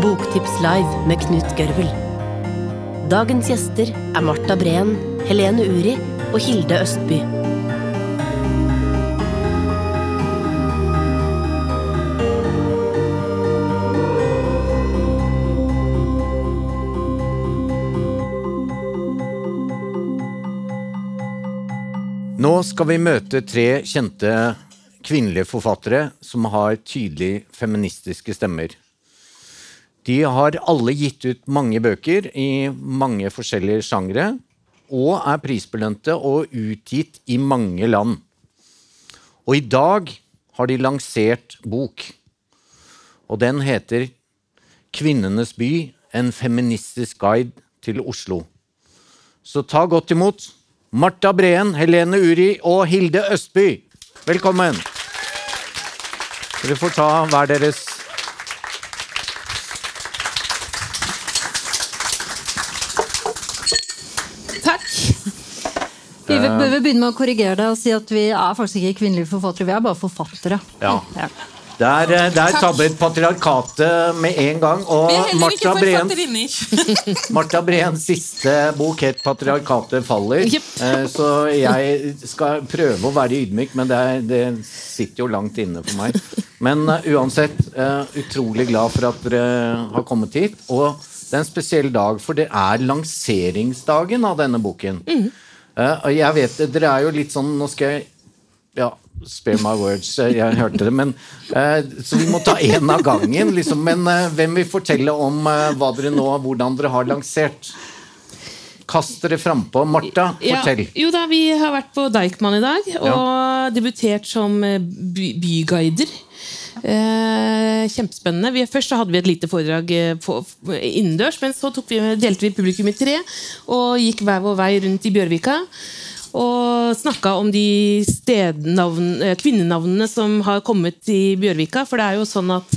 Boktips live med Knut Gørvel. Dagens gjester er Marta Breen, Helene Uri og Hilde Østby. Nå skal vi møte tre kjente kvinnelige forfattere som har tydelig feministiske stemmer. De har alle gitt ut mange bøker i mange forskjellige sjangre, og er prisbelønte og utgitt i mange land. Og i dag har de lansert bok, og den heter 'Kvinnenes by en feministisk guide til Oslo'. Så ta godt imot Marta Breen, Helene Uri og Hilde Østby. Velkommen. Dere får ta hver deres Takk. Vi bør begynne med å korrigere det og si at vi er faktisk ikke kvinnelige forfattere, vi er bare forfattere. Ja. Ja. Der, eh, der tabbet patriarkatet med en gang. Og Marta forfatterinner. Marta Breens siste bok het 'Patriarkatet faller'. Jepp. Eh, Så jeg skal prøve å være ydmyk, men det, er, det sitter jo langt inne for meg. Men eh, uansett, utrolig glad for at dere har kommet hit. Og det er en spesiell dag, for det er lanseringsdagen av denne boken. Eh, Og jeg vet, dere er jo litt sånn Nå skal jeg ja, spare my words, eh, jeg hørte det. Men, eh, så vi må ta én av gangen. Liksom. Men eh, hvem vil fortelle om hva dere nå, hvordan dere har lansert? Kast dere frampå. Marta, Ja, fortell. jo da, Vi har vært på Deichman i dag og debutert som by byguider. Eh, kjempespennende. Vi, først så hadde vi et lite foredrag på, innendørs, men så vi, delte vi publikum i tre og gikk hver vår vei rundt i Bjørvika. Og snakka om de eh, kvinnenavnene som har kommet i Bjørvika. For det er jo sånn at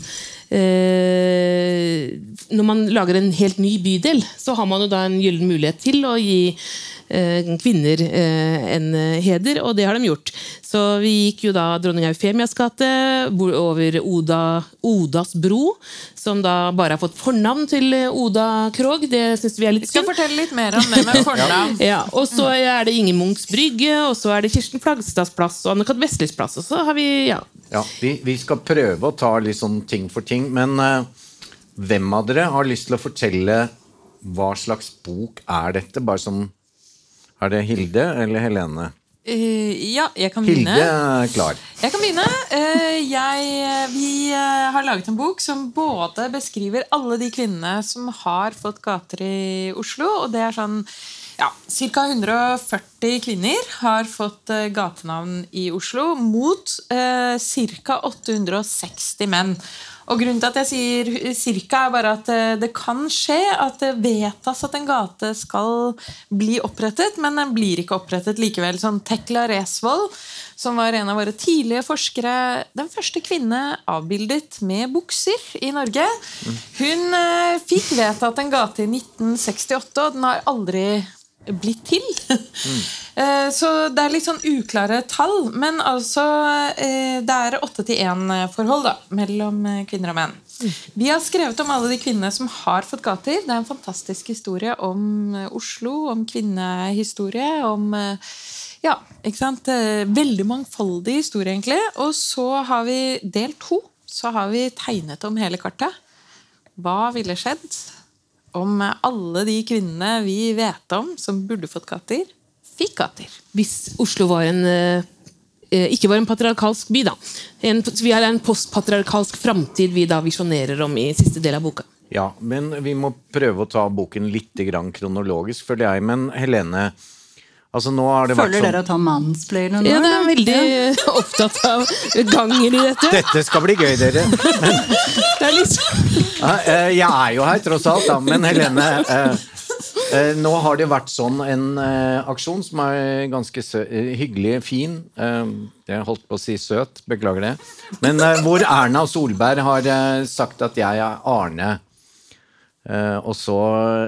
eh, når man lager en helt ny bydel, så har man jo da en gyllen mulighet til å gi kvinner eh, en eh, heder, og det har de gjort. Så vi gikk jo da Dronning Eufemias gate, over Oda, Odas bro, som da bare har fått fornavn til eh, Oda Krog. Det syns vi er litt Vi skal fortelle litt mer om det med fornavn. Ja, og så er det Inge Munchs brygge, og så er det Kirsten Flagstads plass og Anne-Kat. Vestlis plass. Og så har vi, ja. Ja, vi, vi skal prøve å ta litt sånn ting for ting. Men uh, hvem av dere har lyst til å fortelle hva slags bok er dette? Bare som Er det Hilde eller Helene? Uh, ja, jeg kan begynne. Hilde er klar. Jeg kan begynne. Uh, jeg, vi eh, har laget en bok som både beskriver alle de kvinnene som har fått gater i Oslo, og det er sånn ja, Ca. 140 kvinner har fått gatenavn i Oslo, mot eh, ca. 860 menn. Og Grunnen til at jeg sier cirka, er bare at eh, det kan skje at det vedtas at en gate skal bli opprettet, men den blir ikke opprettet likevel. Sånn Tekla Resvold, som var en av våre tidlige forskere, den første kvinne avbildet med bukser i Norge, hun eh, fikk vedtatt en gate i 1968, og den har aldri blitt til. Mm. Så det er litt sånn uklare tall. Men altså eh, det er åtte til én-forhold da, mellom eh, kvinner og menn. Vi har skrevet om alle de kvinnene som har fått gater. Det er en fantastisk historie om eh, Oslo, om kvinnehistorie, om eh, ja, ikke sant? Eh, Veldig mangfoldig historie, egentlig. Og så har vi del to. Så har vi tegnet om hele kartet. Hva ville skjedd om alle de kvinnene vi vet om som burde fått katter, fikk katter. Hvis Oslo var en eh, eh, ikke var en patriarkalsk by, da. En, vi har en postpatriarkalsk framtid vi da visjonerer om i siste del av boka. Ja, men vi må prøve å ta boken litt grann kronologisk, føler jeg. Men Helene, altså nå har det vært Føler sånn dere at han mansplainer nå? Ja, det er veldig veldig opptatt av ganger i dette. Dette skal bli gøy, dere. Det er liksom jeg er jo her tross alt, da. Men Helene, eh, eh, nå har det vært sånn en aksjon som er ganske sø hyggelig, fin. Jeg holdt på å si søt, beklager det. Men hvor Erna Solberg har sagt at jeg er Arne. Eh, og så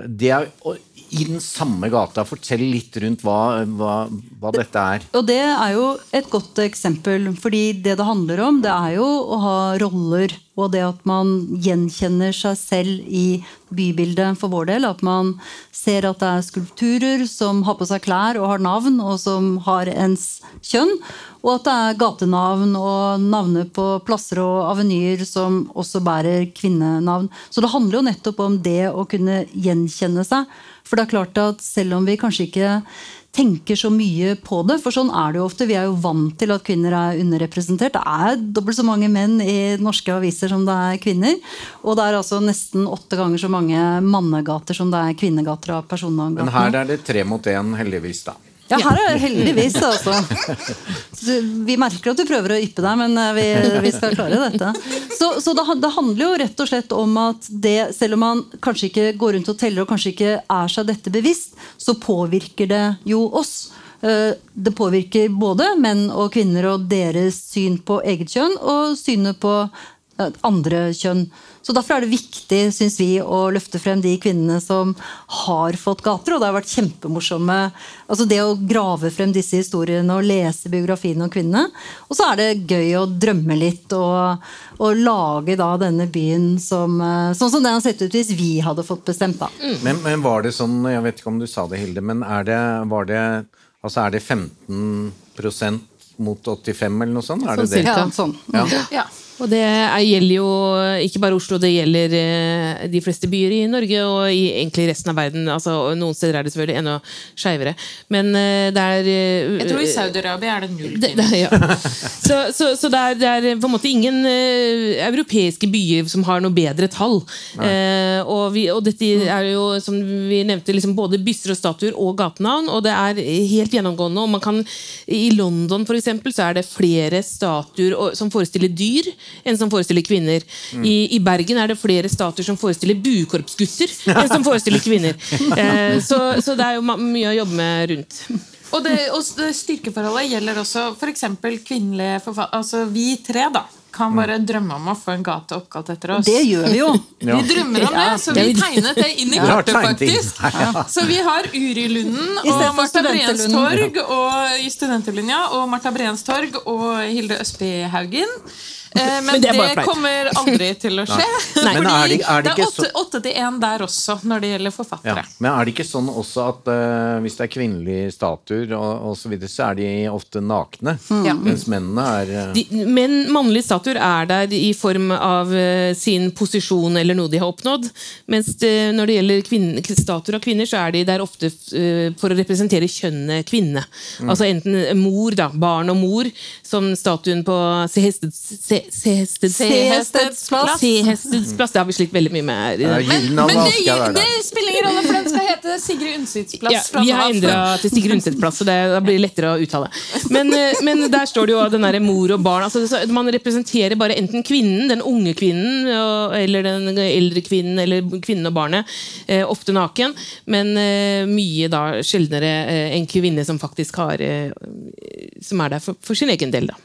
det er, i den samme gata. Fortell litt rundt hva, hva, hva dette er. Og det er jo et godt eksempel. fordi det det handler om, det er jo å ha roller. Og det at man gjenkjenner seg selv i bybildet for vår del. At man ser at det er skulpturer som har på seg klær og har navn, og som har ens kjønn. Og at det er gatenavn og navner på plasser og avenyer som også bærer kvinnenavn. Så det handler jo nettopp om det å kunne gjenkjenne seg. For det er klart at selv om vi kanskje ikke tenker så mye på det. For sånn er det jo ofte. Vi er jo vant til at kvinner er underrepresentert. Det er dobbelt så mange menn i norske aviser som det er kvinner. Og det er altså nesten åtte ganger så mange mannegater som det er kvinnegater av personnavngater. Men her er det tre mot én, heldigvis, da. Ja, her er det heldigvis, altså. Vi merker at du prøver å yppe deg, men eh, vi, vi skal klare dette. Så, så det, det, handler jo rett og slett om at det, selv om man kanskje ikke går rundt og teller og kanskje ikke er seg dette bevisst, så påvirker det jo oss. Eh, det påvirker både menn og kvinner og deres syn på eget kjønn og synet på andre kjønn. Så Derfor er det viktig synes vi, å løfte frem de kvinnene som har fått gater. Og det har vært kjempemorsomme altså Det å grave frem disse historiene og lese biografiene om kvinnene. Og så er det gøy å drømme litt og, og lage da denne byen som, eh, sånn som den har sett ut hvis vi hadde fått bestemt. da. Mm. Men, men, var det sånn, jeg vet ikke om du sa det, Hilde, men er det, var det, altså er det 15% mot 85 eller noe sånt? Er det sånn, det? Ja, sånn. Ja. ja. Og det gjelder jo ikke bare Oslo, det gjelder eh, de fleste byer i Norge og i egentlig resten av verden. Altså, noen steder er det selvfølgelig enda skeivere. Men eh, det er eh, Jeg tror i Saudi-Arabia er det null. Det, ja. Så, så, så det, er, det, er, på en måte ingen uh, europeiske byer som har noe bedre tall. Uh, og, vi, og, dette er jo, som vi nevnte, liksom både byster og statuer og gatenavn. Og det er helt gjennomgående. Og man kan, I London for eksempel, så er det flere statuer som forestiller dyr enn som forestiller kvinner. Mm. I, I, Bergen er det flere statuer som forestiller buekorpsgutter enn som forestiller kvinner. Eh, så, så, det er jo mye å jobbe med rundt. Og, det, og styrkeforholdet gjelder også f.eks. kvinnelige forfattere. Altså vi tre, da kan bare drømme om å få en gate oppkalt etter oss. Det gjør vi jo. Vi drømmer om det, så vi tegnet det inn i kartet, faktisk. Så vi har Urilunden og Marta Breens torg og i Studenterlinja og Marta Breens torg og Hilde Østbyhaugen. Haugen. Men, men det, det kommer aldri til å skje. Nei. Fordi er det, er det, det, er åtte til én der også, når det gjelder forfattere. Ja. Men er det ikke sånn også at uh, hvis det er kvinnelige statuer, og, og så, videre, så er de ofte nakne? Mm. Mens mennene er uh... de, Men mannlige statuer er der i form av uh, sin posisjon eller noe de har oppnådd. Mens det, når det gjelder kvinne, statuer av kvinner, så er de der ofte for å representere kjønnet kvinne. Mm. Altså enten mor, da, barn og mor, som statuen på Sehested Sehesteds plass. Det har vi slitt veldig mye med. Men, men det, det, spiller ingen rolle, for den skal hete Sigrid Undsets plass. Ja, vi har endra til Sigrid Undsets plass, så det, blir lettere å uttale. Men, eh, men der står det jo den der mor og barn. Altså, man representerer bare enten kvinnen, den unge kvinnen, eller den eldre kvinnen, eller kvinnen og barnet. Eh, ofte naken, men eh, mye da sjeldnere en kvinne som faktisk har Som er der for, for sin egen del, da.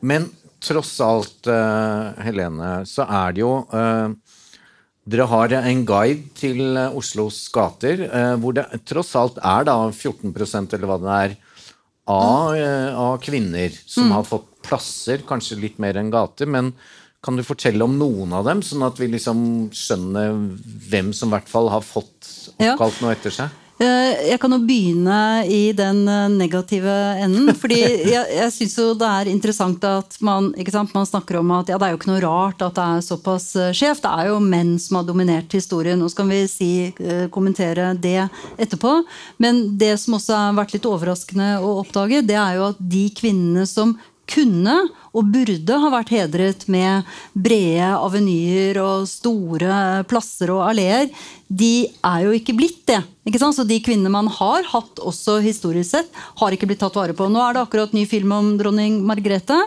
Men tross alt, uh, Helene, så er det jo uh, Dere har en guide til Oslos gater uh, hvor det tross alt er da 14% eller hva det er, av, av kvinner som mm. har fått plasser, kanskje litt mer enn gater. men kan du fortelle om noen av dem, sånn at vi liksom skjønner hvem som i hvert fall har fått oppkalt noe etter seg? Eh, jeg kan jo begynne i den eh, negative enden. fordi jeg, jeg syns jo det er interessant at man, man snakker om at ja, det er jo ikke noe rart at det er såpass eh, skjevt. Det er jo menn som har dominert historien. og så kan vi si, kommentere det etterpå. Men det som også har vært litt overraskende å oppdage, det er jo at de kvinnene som kunne og burde ha vært hedret med brede avenyer og store plasser og alleer, de er jo ikke blitt det. Ikke sant? Så de kvinnene man har hatt også historisk sett, har ikke blitt tatt vare på. Nå er det akkurat ny film om dronning Margrethe.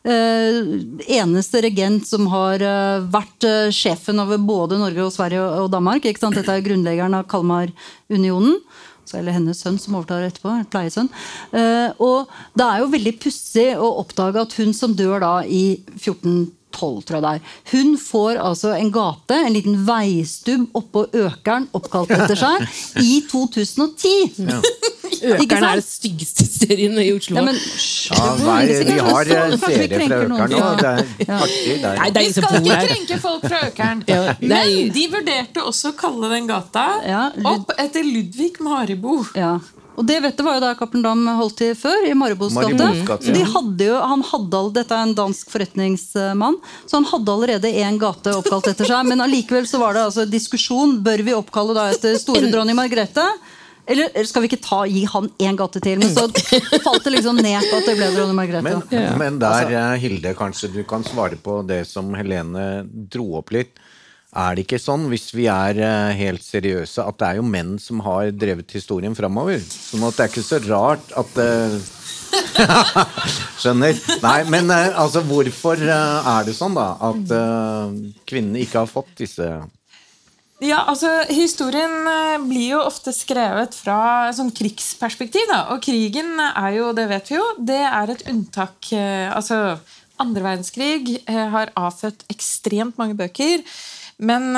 Uh, eneste regent som har uh, vært uh, sjefen over både Norge og Sverige og, og Danmark. Dette er grunnleggeren av Kalmarunionen eller hennes sønn som overtar etterpå. pleiesønn. Uh, og det er jo veldig pussig å oppdage at hun som dør da i 1412 tror jeg det er. Hun får altså en gate, en liten veistubb oppå Økeren, oppkalt etter seg, i 2010. Ikke Økeren er det styggeste serien i Oslo. Ja, men, Ja, nei, vi har eh, Kanskje seere fra. Økeren nå. Det er artig. Det Nei, det er Vi skal ikke krenke folk fra Økeren. Er- Men de vurderte også å kalle den gata opp etter Ludvig Maribo. Ja. Og det vet du var jo der Cappelen Dam holdt til før, i Maribos gate. Maribos de hadde jo, han hadde, Dette er en dansk forretningsmann, så han hadde allerede én gate oppkalt etter seg. Men allikevel så var det altså diskusjon. Bør vi oppkalle da etter store dronning Margrethe? Eller skal vi ikke ta, gi han én gate til? Men så falt det liksom ned på at det ble dronning Margrethe. Men, men der, eh, Hilde, kanskje du kan svare på det som Helene dro opp litt. Er det ikke sånn, hvis vi er eh, helt seriøse, at det er jo menn som har drevet historien framover? Sånn at det er ikke så rart at eh, Skjønner. Nei, men altså, hvorfor er det sånn, da? At kvinnene ikke har fått disse Ja, altså Historien eh, blir jo ofte skrevet fra sånn krigsperspektiv. Da. Og krigen er jo, det vet vi jo, det er et unntak. eh, Altså, andre verdenskrig eh, har avfødt ekstremt mange bøker. Men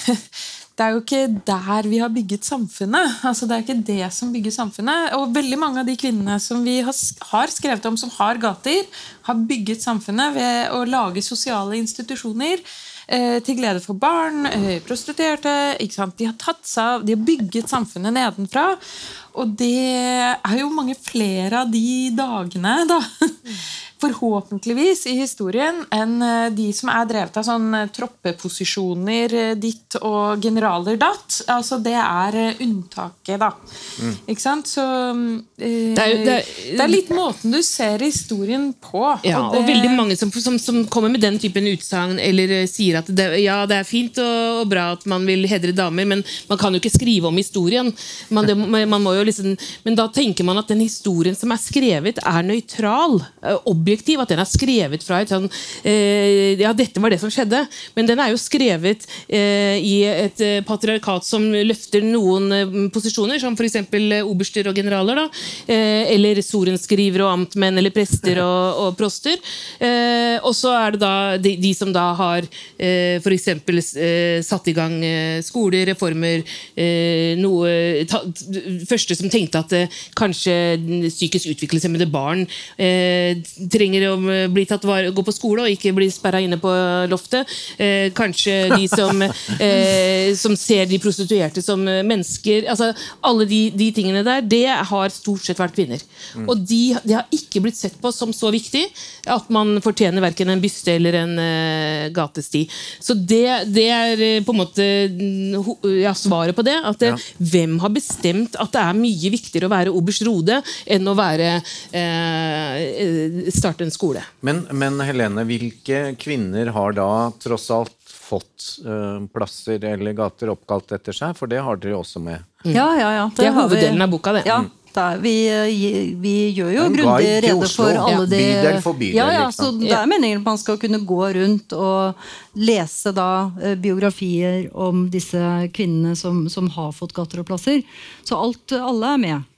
det er jo ikke der vi har bygget samfunnet. Altså, det er ikke det som bygger samfunnet. Og veldig mange av de kvinnene som vi har skrevet om som har gater, har bygget samfunnet ved å lage sosiale institusjoner til glede for barn, eh, prostituerte. De har tatt seg av, de har bygget samfunnet nedenfra. Og det er jo mange flere av de dagene, da. Forhåpentligvis i historien enn eh, de som er drevet av sånn eh, troppeposisjoner eh, ditt og generaler datt. Altså det er unntaket, da. Ikke sant? Så eh, Det er det er- det er litt måten du ser historien på. Ja, og det- veldig mange som, som, som kommer med den typen utsagn eller sier at det, ja, det er fint og, og bra at man vil hedre damer, men man kan jo ikke skrive om historien. Man, det, man må jo liksom, men da tenker man at den historien som er skrevet, er nøytral. eh, Objektiv. At den er skrevet fra et sånn eh, Ja, dette var det som skjedde. Men den er jo skrevet eh, i et eh, patriarkat som løfter noen eh, posisjoner, som f.eks. oberster og generaler. da, eh, Eller sorenskrivere og amtmenn eller prester og, og proster. Eh, og så er det da de, de som da har eh, f.eks. Eh, satt i gang eh, skoler, reformer eh, noe, ta, Første som tenkte at eh, kanskje psykisk utviklingshemmede barn eh, trenger å bli tatt vare, gå på skole og ikke bli sperra inne på loftet. Eh, kanskje de som, eh, som ser de prostituerte som eh, mennesker. altså Alle de, de tingene der, det har stort sett vært kvinner. Og de, de har ikke blitt sett på som så viktig at man fortjener verken en byste eller en eh, gatesti. Så det, det er eh, på en måte mm, ja, svaret på det. At det, Hvem har bestemt at det er mye viktigere å være oberst Rode enn å være eh, eh, starte en skole? Men, men Helene, hvilke kvinner har da tross alt fått uh, plasser eller gater oppkalt etter seg? For det har dere også med. Ja, ja, ja. Det er har vi. hoveddelen av boka, det. Ja, det er, vi, eh, vi gjør jo grundig rede for alle de Bydel for bydel, Ja, ja, liksom. så Det er meningen at man skal kunne gå rundt og lese da eh, biografier om disse kvinnene som, som har fått gater og plasser. Så alt, alle er med.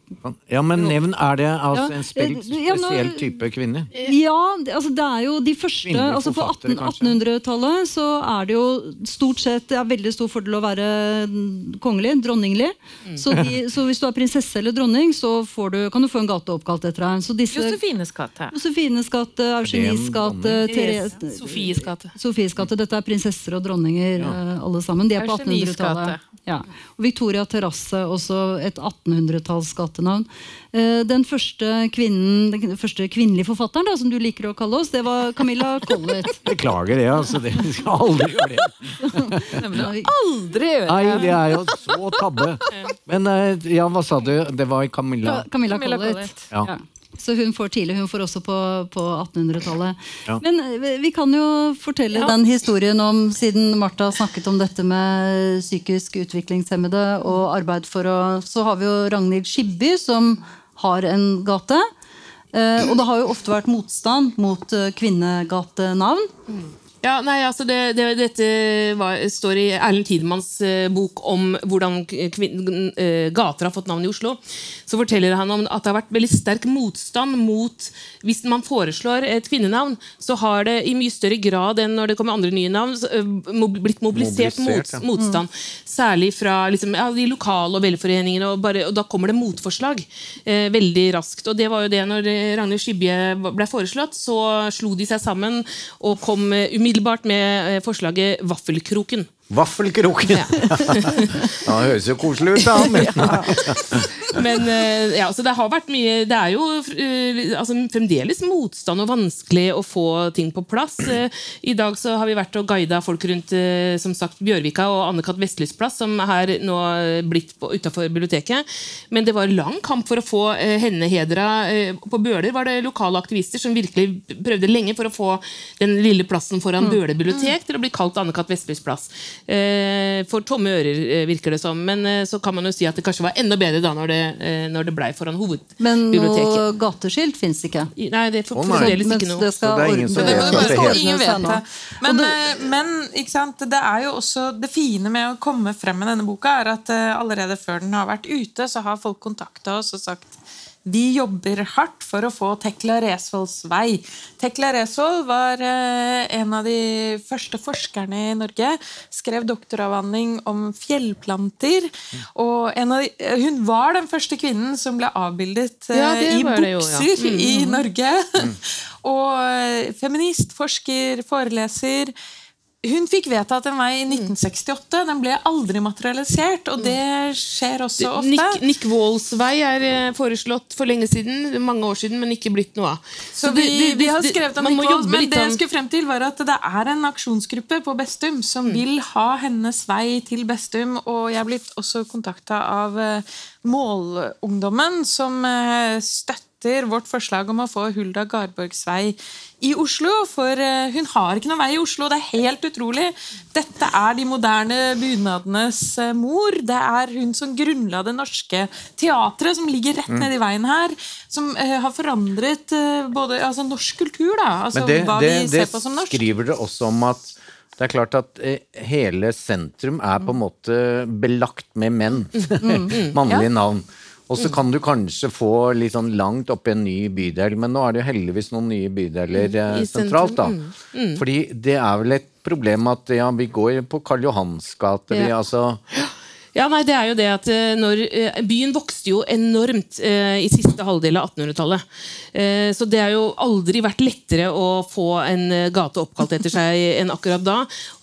Ja, men nevn, er det altså Ja, en spesiell, eh, ja, nå- type kvinne? Ja, altså det er jo de første altså På 18 1800-tallet så er det jo stort sett Det er veldig stor fordel å være kongelig, dronninglig. Mm. Så, de, så hvis du er prinsesse eller dronning, så får du, kan du få en gate oppkalt etter deg. Så disse Josefines gate. Josefines gate, Eugenies gate, Therese Sofies gate. Sofies gate. Dette er prinsesser og dronninger, eh, alle sammen. De er på 1800-tallet. Ja. Victoria Terrasse, også et 1800-talls gatenavn. Eh, Den første, kvinnen, den første kvinnelige forfatteren, da, som du liker å kalle oss, det var Camilla Collett. Beklager det, altså. Det skal aldri gjøre det. Aldri gjøre det! Nei, det er jo så tabbe. Men eh, ja, hva sa du? Det var Camilla? Camilla. Collett. Ja. Ja. Så hun får tidlig, hun får også på, på 1800-tallet. Ja. Men eh, vi kan jo fortelle den historien om, siden Martha snakket om dette med psykisk utviklingshemmede og arbeid for å Så har vi jo Ragnhild Skibby, som har en gate. Eh, og det har jo ofte vært motstand mot kvinnegatenavn. kvinnegatenavn. Ja, nei, altså det, det, Dette var, står i Erlend Tidemanns eh, bok om hvordan eh, gater har fått navn i Oslo. Så forteller han om at det har vært veldig sterk motstand mot Hvis man foreslår et kvinnenavn, så har det i mye større grad enn når det kommer andre nye navn, eh, blitt mobilisert, Mobilisert, mot, ja. motstand. Særlig fra liksom, ja, de lokale og velforeningene. Og, bare, og da kommer det motforslag eh, veldig raskt. Og det var jo det når Ragnhild Skybje ble foreslått, så slo de seg sammen og kom eh, umiddelbart med eh, forslaget Vaffelkroken. Vaffelkroken! Ja. Ja, det høres jo koselig ut, da. Men, Men eh, ja, så det har vært mye Det er jo eh, altså, fremdeles motstand og vanskelig å få ting på plass. Eh, I dag så har vi vært og guida folk rundt som sagt, Bjørvika og Anne-Kat. Vestlys plass, som er nå blitt utafor biblioteket. Men det var lang kamp for å få henne hedra. På Bøler var det lokale aktivister som virkelig prøvde lenge for å få den lille plassen foran Bøler bibliotek til å bli kalt Anne-Kat. Vestlys plass. Eh, for tomme ører, eh, virker det som. Men eh, så kan man jo si at det kanskje var enda bedre da når det, eh, når det blei foran Men hovedbiblioteket. noe gateskilt fins ikke. Nei, det er for, Å, fremdeles ikke noe. det Så det er ingen som vet Det det bare ingen vet det. Men, men ikke sant? det er jo også det fine med å komme frem med denne boka, er at eh, allerede før den har vært ute, så har folk kontakta oss og sagt vi jobber hardt for å få Tekla Resvolds vei. Tekla Resvold var eh, en av de første forskerne i Norge. Skrev doktoravhandling om fjellplanter. Og en av de, hun var den første kvinnen som ble avbildet eh, Ja, i bukser jo, ja. bukser Mm, i Norge. og eh, feminist, forsker, foreleser. Hun fikk vedtatt en vei i 1968. Den ble aldri materialisert, og det skjer også ofte. Nick, Nick Walls vei er eh, foreslått for lenge siden, mange år siden, men ikke blitt noe av. Så vi, det- vi har skrevet om Nick Walls, men det jeg skulle frem til var at det er en aksjonsgruppe på Bestum som Mm. vil ha hennes vei til Bestum. Og jeg er blitt også kontakta av eh, Målungdommen, som eh, støtter vårt forslag om å få Hulda Garborgs vei i Oslo. For eh, hun har ikke noen vei i Oslo. Det er helt utrolig. Dette er de moderne bunadenes eh, mor. Det er hun som grunnla det norske teatret, som ligger rett nedi veien her. Som eh, har forandret både altså norsk kultur, da. Altså det, hva det, vi ser på som norsk. skriver dere også om at det er klart at hele sentrum er på en måte belagt med menn. Mannlige navn. Og så kan du kanskje få litt sånn langt opp i en ny bydel, men nå er det jo heldigvis noen nye bydeler mm, sentralt, da. sentralt, da. Fordi det er vel et problem at ja, vi går på Karl Johans gate, vi Ja. altså Ja, nei, det er jo det at eh, når, eh, Byen vokste jo enormt eh, i siste halvdel av 1800-tallet. Eh, så det har jo aldri vært lettere å få en gate oppkalt etter seg enn akkurat da.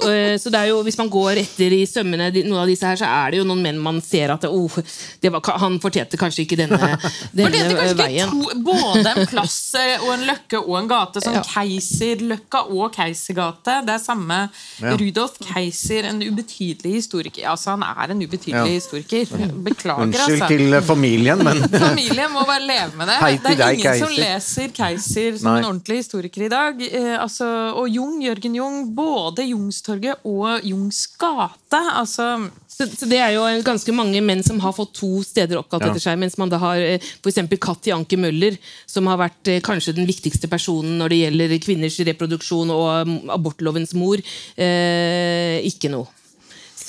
Eh, så det er jo, Hvis man går etter i sømmene noen av disse her, så er det jo noen menn man ser at oh, det var, han fortjente kanskje ikke denne, denne er kanskje ikke veien. to, både en plass og en løkke og en gate. Sånn Ja. Keiserløkka og Keisergate. Det er samme Ja. Rudolf Keiser, en ubetydelig historiker. Altså, han er en ubetydelig Ja. historiker. Beklager, Unnskyld altså. til eh, familien, men Familien må bare leve med det. Hei det er deg, ingen som leser Keiser som Nei. en ordentlig historiker i dag. Eh, altså, og Jung, Jørgen Jung, både Jungstorget og Jungs gate. Altså, Så, så det er jo ganske mange menn som har fått to steder oppkalt Ja. etter seg, mens man da har f.eks. for eksempel Katti Anke Møller, som har vært eh, kanskje den viktigste personen når det gjelder kvinners reproduksjon og mm, abortlovens mor. Eh, ikke noe.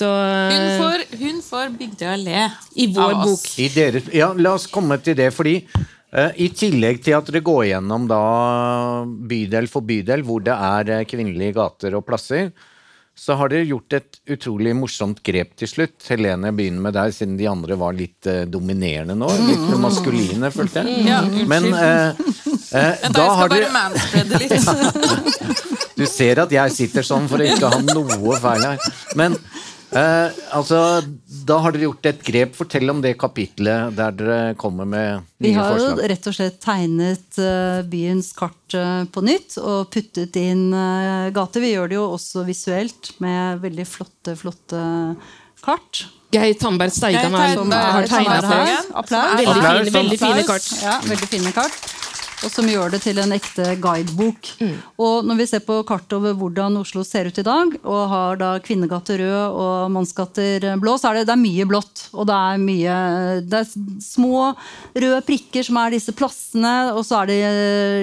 Så hun får, hun får Bygdøy allé I vår av oss. bok. I deres, ja, la oss komme til det, fordi eh, i tillegg til at dere går gjennom da bydel for bydel, hvor det er eh, kvinnelige gater og plasser, så har dere gjort et utrolig morsomt grep til slutt. Helene, jeg begynner med deg, siden de andre var litt eh, dominerende nå. Litt maskuline, følte jeg. Ja, unnskyld. Men eh, eh, Vent, da jeg har skal bare dere manspreade litt. Du ser at jeg sitter sånn for å ikke ha noe feil her. Men eh, altså, da har dere gjort et grep. Fortell om det kapitlet der dere kommer med Vi har har jo rett og slett tegnet eh, byens kart eh, på nytt og puttet inn eh, gater. Vi gjør det jo også visuelt med veldig flotte, flotte kart. Geir Tandberg Steigan har, tegna oss. Applaus. Veldig fine, veldig fine kart. Ja, veldig fine kart. Og som gjør det til en ekte guidebok. Og når vi ser på kartet over hvordan Oslo ser ut i dag, og har da Kvinnegater rød og Mannsgater blå, så er det, det er mye blått. Og det er mye Det er små røde prikker som er disse plassene, og så er det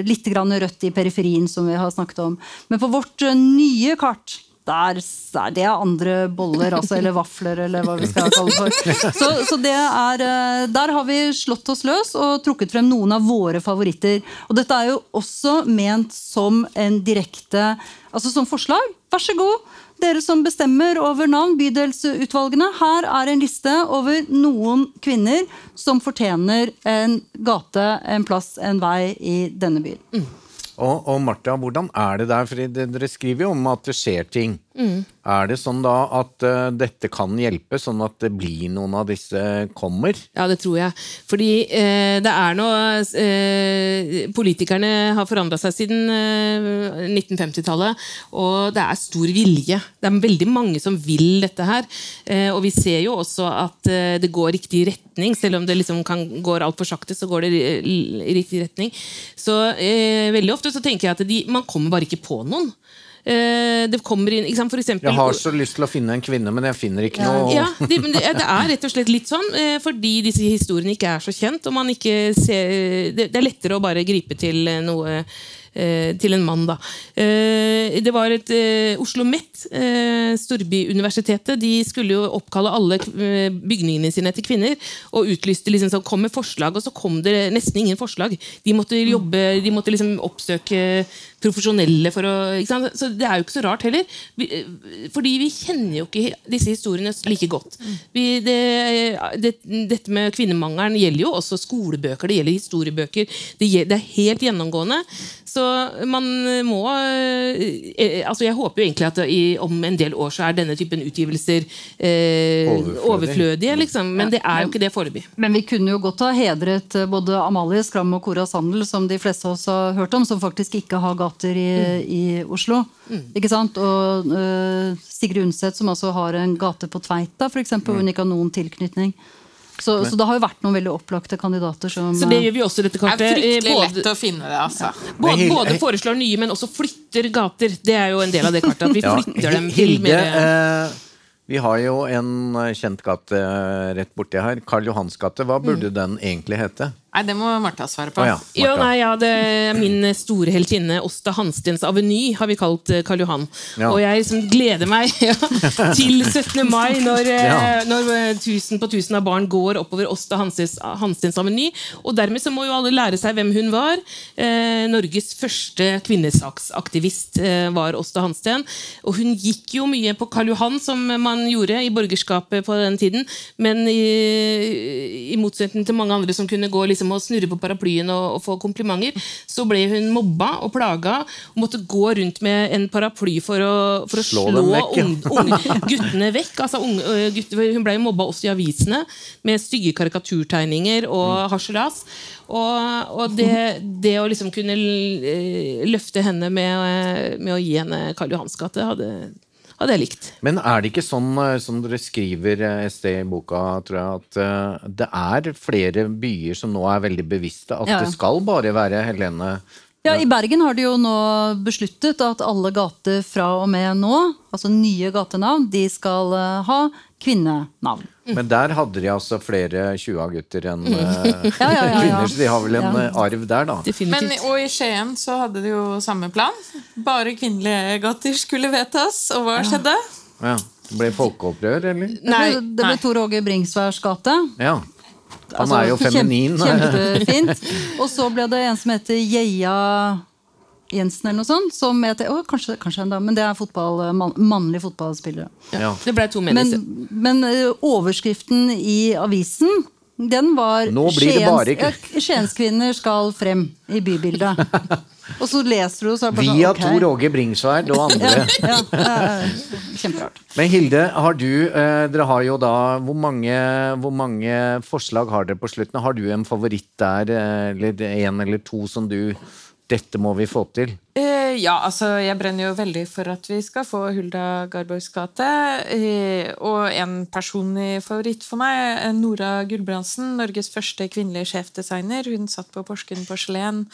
litt grann rødt i periferien, som vi har snakket om. Men på vårt eh, nye kart der, det er andre boller, altså, eller vafler, eller hva vi skal kalle det for. Så, så det er, eh, der har vi slått oss løs og trukket frem noen av våre favoritter. Og dette er jo også ment som en direkte Altså som forslag. Vær så god, dere som bestemmer over navn, bydelsutvalgene. Her er en liste over noen kvinner som fortjener en gate, en plass, en vei i denne byen. Og, og Martha, hvordan er det der? For dere skriver jo om at det skjer ting. Er det sånn da at uh, dette kan hjelpe, sånn at det blir noen av disse kommer? Ja, det tror jeg. Fordi uh, det er noe uh, Politikerne har forandra seg siden eh, 1950-tallet, og det er stor vilje. Det er veldig mange som vil dette her. Og vi ser jo også at det går riktig retning, selv om det liksom kan, går altfor sakte, så går det i, riktig retning. Så veldig ofte så tenker jeg at de, man kommer bare ikke på noen. Eh, det kommer inn, ikke sant, for eksempel, Jeg har så lyst til å finne en kvinne, men jeg finner ikke noe ja, det, det, det er rett og slett litt sånn, eh, fordi disse historiene ikke er så kjent. og man ikke ser, det, det er lettere å bare gripe til eh, noe eh, til en mann, da. Eh, det var et eh, Oslo Met, eh, storbyuniversitetet, de skulle jo oppkalle alle eh, bygningene sine til kvinner. Og utlyste liksom sånn, kom med forslag, og så kom det nesten ingen forslag. De måtte jobbe, de måtte liksom oppsøke profesjonelle for å ikke sant? Så det er jo ikke så rart heller. Vi, eh, fordi vi kjenner jo ikke disse historiene like godt. Vi, det, det, dette med kvinnemangelen gjelder jo også skolebøker, det gjelder historiebøker. Det, gjelder, det er helt gjennomgående. Så man må eh, altså Jeg håper jo egentlig at i, om en del år så er denne typen utgivelser eh, overflødige, liksom. Men det er jo ikke det foreløpig. Men vi kunne jo godt ha hedret eh, både Amalie Skram og Cora Sandel, som de fleste av oss har hørt om, som faktisk ikke har gater i, i Oslo. Ikke sant? Og uh, Sigrid Undset, som altså har en gate på Tveita, f.eks., hvor hun ikke har noen tilknytning. Så, så det har jo vært noen veldig opplagte kandidater som Så det gjør vi også i dette Det er fryktelig både- lett å finne det, altså. Både, Hilde- både foreslår nye, men også flytter gater. Det er jo en del av det kartet. At vi Ja, flytter dem til Hilde, mer eh, vi har jo en eh, kjent gate eh, rett borti her. Karl Johans gate. Hva burde den egentlig hete? Nei, det må Martha svare på. Ah, ja, Ja, Martha. nei, ja, det er Min store heltinne Åsta Hanstens Aveny har vi kalt eh, Karl Johan. Ja. Og jeg liksom gleder meg ja, til 17. mai, når, eh, Ja. når eh, tusen på tusen av barn går oppover Åsta Hanstens, Hanstens Aveny. Og dermed så må jo alle lære seg hvem hun var. Eh, Norges første kvinnesaksaktivist eh, var Åsta Hansten. Og hun gikk jo mye på Karl Johan, som man gjorde i borgerskapet på den tiden. Men i, i motsetning til mange andre som kunne gå liksom å snurre på paraplyen og, og få komplimenter, så ble hun mobba og plaga og måtte gå rundt med en paraply for å, for å Slå slå, vekk, unge, ung- guttene vekk. Altså, unge, gutter, hun ble mobba også i avisene med stygge karikaturtegninger og Mm. harselas. Og, og det, det å liksom kunne løfte henne med, med å gi henne Karl Johans gate, hadde, hadde jeg likt. Men er det ikke sånn eh, som dere skriver eh, sted i boka, tror jeg, at eh, det er flere byer som nå er veldig bevisste at Ja. det skal bare være Helene Ja, I Bergen har de jo nå besluttet at alle gater fra og med nå, altså nye gatenavn, de skal ha kvinnenavn. Men der hadde de altså flere 20-gutter enn eh, Ja, ja, ja, ja. kvinner, så de har vel en Ja. eh, arv der, da. Men, og i Skien så hadde de jo samme plan. Bare kvinnelige gater skulle vedtas. Og hva skjedde? Ja. Det ble folkeopprør, eller? Det Nei, ble, det ble nei. Tor Åge Bringsværs gate. Ja. Han Altså, er jo feminin. Kjempe, kjempefint. Og så ble det en som heter Geia Jensen, eller noe sånt. Som heter, å, kanskje, kanskje en dame, men det er fotball, man, mannlige fotballspillere. Ja. det ble to mennesker. Men, men overskriften i avisen, den var Skienskvinner skal frem i bybildet. Og så leser du, og så er det bare Via sånn, okay. Tor Åge Bringsværd og andre. Ja, ja, kjemperart. Men Hilde, har du, eh, dere har jo da hvor mange, hvor mange forslag har dere på slutten? Har du en favoritt der, eh, eller en eller to som du dette må vi få til? Eh, ja, altså jeg brenner jo veldig for at vi skal få Hulda Garborgs gate. Eh, og en personlig favoritt for meg, er Nora Gulbrandsen, Norges første kvinnelige sjefdesigner. Hun satt på Porsgrunn porselen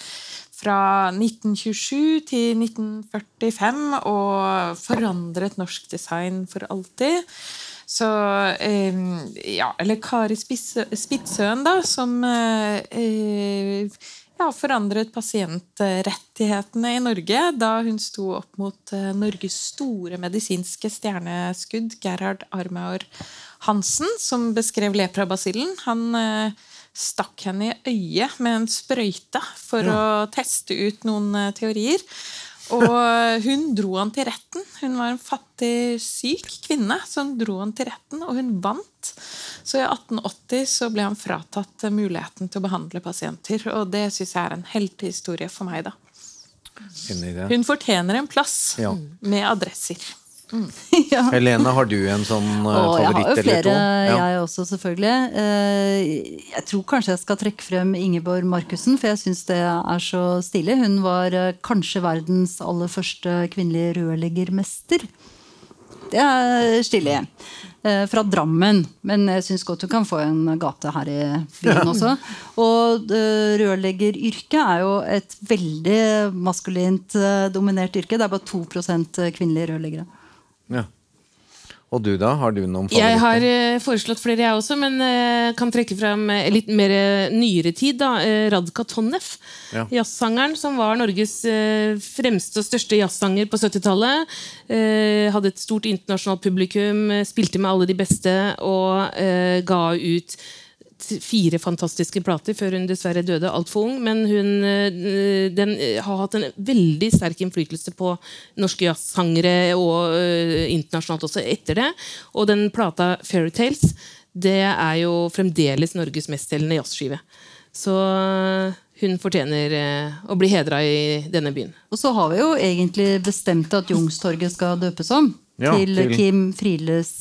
fra 1927 til 1945 og forandret norsk design for alltid. Så eh, Ja, eller Kari Spitsøen, da, som eh, ja, forandret pasientrettighetene i Norge da hun sto opp mot uh, Norges store medisinske stjerneskudd, Gerhard Armaur Hansen, som beskrev leprabasillen. Han uh, stakk henne i øyet med en sprøyte for ja. å teste ut noen uh, teorier. Og hun dro han til retten. Hun var en fattig, syk kvinne som dro han til retten, og hun vant. Så i 1880 så ble han fratatt muligheten til å behandle pasienter. Og det syns jeg er en heltehistorie for meg, da. Hun fortjener en plass ja. med adresser. Mm. ja. Helene, har du en sånn uh, favoritt eller to? Jeg har jo flere, ja. jeg også, selvfølgelig. Uh, jeg tror kanskje jeg skal trekke frem Ingeborg Markussen, for jeg syns det er så stilig. Hun var uh, kanskje verdens aller første kvinnelige rørleggermester. Det er stilig. Fra Drammen, men jeg syns godt du kan få en gate her i byen også. Og rørleggeryrket er jo et veldig maskulint dominert yrke. Det er bare 2% kvinnelige rørleggere. Ja. Og du, da? Har du noen favoritter? Jeg har uh, foreslått flere, jeg også, men uh, kan trekke fram uh, litt mer nyere tid. da, Radka Tonnef, ja. jazzsangeren som var Norges fremste og største jazzsanger på 70-tallet. hadde et stort internasjonalt publikum, spilte med alle de beste og ga ut fire fantastiske plater før hun dessverre døde altfor ung. Men hun eh, den, eh, har hatt en veldig sterk innflytelse på norske jazzsangere og uh, internasjonalt også etter det. Og den plata Fairytales det er jo fremdeles Norges mestselgende jazzskive. Så hun fortjener å bli hedra i denne byen. Og så har vi jo egentlig bestemt at Jungstorget skal døpes om ja, til, til, Kim Friles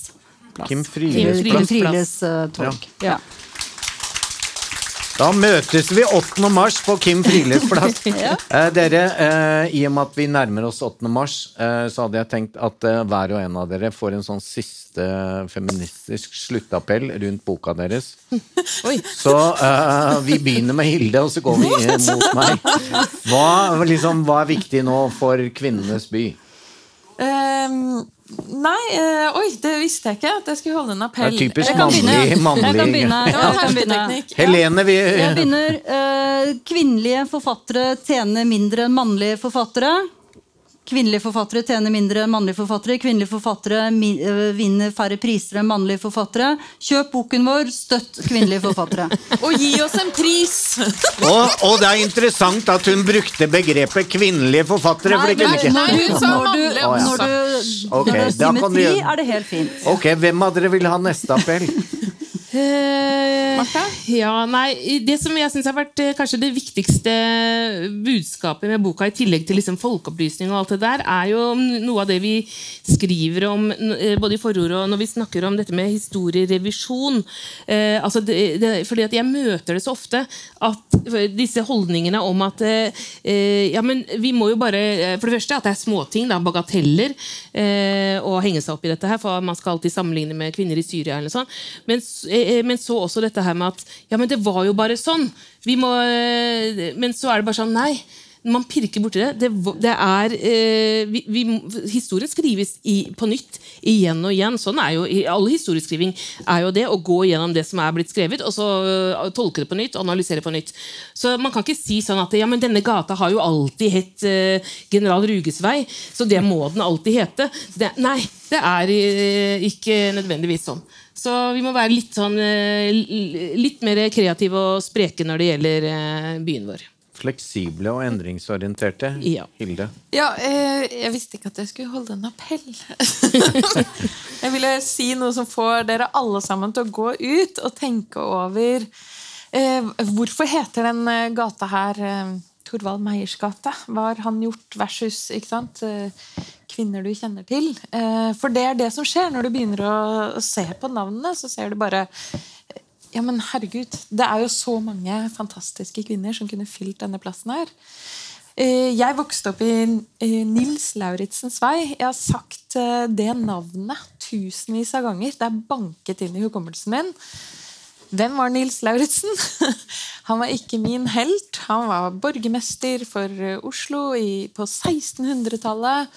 plass. Kim Friles, Kim Friles, uh, torg. Ja. ja. Da møtes vi 8. mars på Kim Friles plass. ja. eh, dere, eh, I og med at vi nærmer oss 8. mars, eh, så hadde jeg tenkt at eh, hver og en av dere får en sånn siste feministisk sluttappell rundt boka deres. så eh, vi begynner med Hilde, og så går vi mot meg. Hva, liksom, hva er viktig nå for kvinnenes by? Um, Nei, øh, oi, det visste jeg ikke. At jeg skulle holde en appell. Det er typisk mannlig, mannlig. Jeg kan begynne. Jeg kan begynne. Helene, vi Jeg begynner. Øh, kvinnelige forfattere tjener mindre enn mannlige forfattere. Kvinnelige forfattere tjener mindre enn mannlige forfattere. Kvinnelige forfattere eh, vinner færre priser enn mannlige forfattere. Kjøp boken vår, støtt kvinnelige forfattere. og gi oss en pris! og, og, det er interessant at hun brukte begrepet kvinnelige forfattere. Nei, for det nei, hun sa mannlige. Når du, okay, når symmetri, er det helt fint. Ok, Hvem av dere vil ha neste appell? Uh, ja, nei, Det som jeg syns har vært uh, kanskje det viktigste budskapet med boka, i tillegg til liksom folkeopplysning, og alt det der, er jo noe av det vi skriver om uh, både i forordet og når vi snakker om dette med historierevisjon. altså det, det, fordi at Jeg møter det så ofte, at disse holdningene om at ja, men vi må jo bare For det første at det er småting, da, bagateller, å henge seg opp i dette her, for man skal alltid sammenligne med kvinner i Syria. eller sånn, men Eh, men så også dette her med at ja, men det var jo bare sånn. Må, eh, men så er det bare sånn Nei. Man pirker borti det. Det, det er eh, vi, vi, Historien skrives i, på nytt igjen og igjen. Sånn er jo All historieskriving er jo det å gå gjennom det som er blitt skrevet, og så tolke det på nytt, analysere på nytt. Så man kan ikke si sånn at ja, men denne gata har jo alltid hett General Ruges vei, så det må den alltid hete. Det, nei, det er ikke nødvendigvis sånn. Så vi må være litt, sånn, eh, litt mer kreative og spreke når det gjelder eh, byen vår. Fleksible og endringsorienterte. Ja. Hilde? Ja, eh, jeg visste ikke at jeg skulle holde en appell. jeg ville si noe som får dere alle sammen til å gå ut og tenke over Hvorfor heter den gata her Torvald Meyers gate? Hva har han gjort versus ikke sant? Kvinner du kjenner til. Eh, for det er det som skjer når du begynner å se på navnene. Så ser du bare Ja, men herregud, det er jo så mange fantastiske kvinner som kunne fylt denne plassen her. Eh, Jeg vokste opp i Nils Lauritzens vei. Jeg har sagt eh, det navnet tusenvis av ganger. Det er banket inn i hukommelsen min. Hvem var Nils Lauritzen? Han var ikke min helt. Han var borgermester for Oslo på 1600-tallet.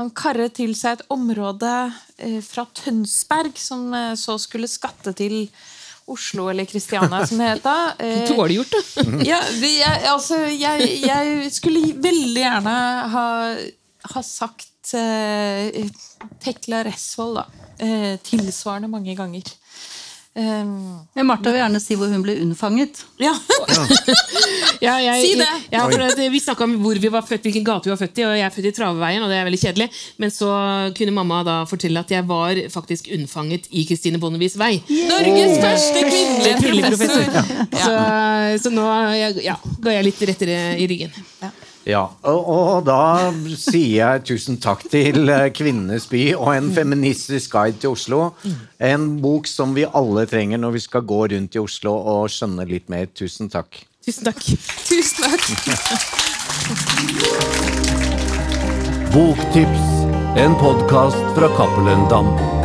Han karret til seg et område eh, fra Tønsberg, som eh, så skulle skatte til Oslo, eller Kristiania, som det het da. Eh, Dårlig gjort, da. ja, jeg, altså, jeg, jeg skulle veldig gjerne ha, ha sagt eh, Tekla Resvold, da. Eh, tilsvarende mange ganger. Um, Martha vil gjerne si hvor hun ble unnfanget. ja. Ja, jeg, Si det! Ja, for at Vi snakka om hvor vi var født, hvilken gate vi var født i, og jeg er født i Traveveien, og det er veldig kjedelig. Men så kunne mamma da fortelle at jeg var faktisk unnfanget i Kristine Bonnevies vei. Norges første kvinnelige Kvinnelig professor. Så, så nå ja, ga jeg litt rettere i ryggen. Ja, og, og da sier jeg tusen takk til eh, Kvinnenes by og en feministisk guide til Oslo. En bok som vi alle trenger når vi skal gå rundt i Oslo og skjønne litt mer. Tusen takk. Tusen takk. Tusen takk. Boktips, en podkast fra Cappelen Dam.